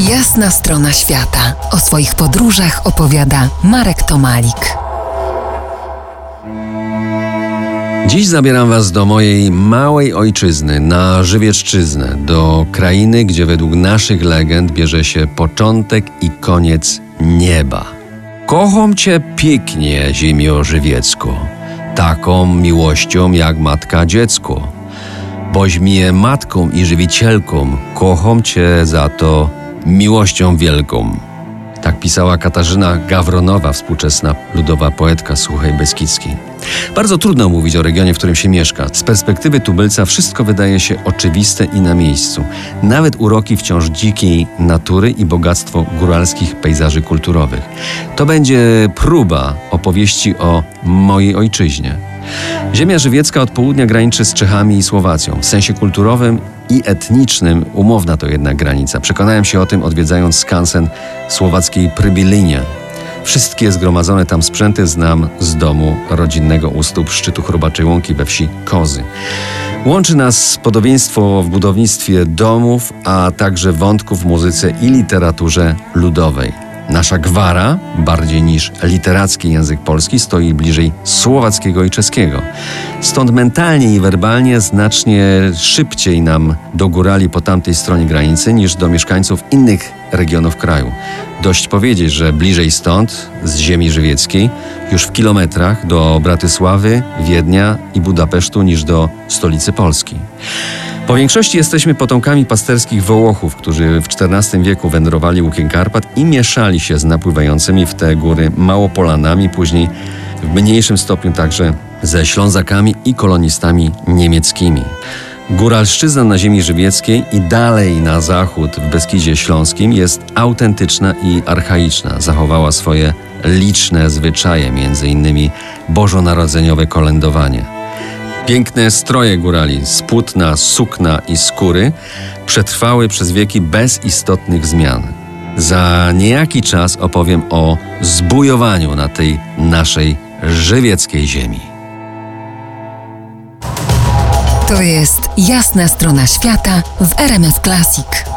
Jasna strona świata. O swoich podróżach opowiada Marek Tomalik. Dziś zabieram Was do mojej małej ojczyzny, na Żywiecczyznę, do krainy, gdzie według naszych legend bierze się początek i koniec nieba. Kocham Cię pięknie, ziemio żywiecko, taką miłością jak matka dziecko. Boś mnie matką i żywicielką, kocham Cię za to miłością wielką. Tak pisała Katarzyna Gawronowa, współczesna ludowa poetka Słuchaj Beskidzkiej. Bardzo trudno mówić o regionie, w którym się mieszka. Z perspektywy tubylca wszystko wydaje się oczywiste i na miejscu. Nawet uroki wciąż dzikiej natury i bogactwo góralskich pejzaży kulturowych. To będzie próba opowieści o mojej ojczyźnie. Ziemia żywiecka od południa graniczy z Czechami i Słowacją. W sensie kulturowym i etnicznym umowna to jednak granica. Przekonałem się o tym odwiedzając skansen słowackiej Prybilinie. Wszystkie zgromadzone tam sprzęty znam z domu rodzinnego u stóp szczytu Chrobaczej Łąki we wsi Kozy. Łączy nas podobieństwo w budownictwie domów, a także wątków w muzyce i literaturze ludowej. Nasza gwara, bardziej niż literacki język polski, stoi bliżej słowackiego i czeskiego. Stąd mentalnie i werbalnie znacznie szybciej nam dogórali po tamtej stronie granicy niż do mieszkańców innych regionów kraju. Dość powiedzieć, że bliżej stąd, z ziemi żywieckiej, już w kilometrach do Bratysławy, Wiednia i Budapesztu niż do stolicy Polski. Po większości jesteśmy potomkami pasterskich Wołochów, którzy w XIV wieku wędrowali łukiem Karpat i mieszali się z napływającymi w te góry Małopolanami, później w mniejszym stopniu także ze Ślązakami i kolonistami niemieckimi. Góralszczyzna na ziemi żywieckiej i dalej na zachód w Beskidzie Śląskim jest autentyczna i archaiczna. Zachowała swoje liczne zwyczaje, między innymi bożonarodzeniowe kolędowanie. Piękne stroje górali z płótna, sukna i skóry przetrwały przez wieki bez istotnych zmian. Za niejaki czas opowiem o zbujowaniu na tej naszej żywieckiej ziemi. To jest jasna strona świata w RMS Classic.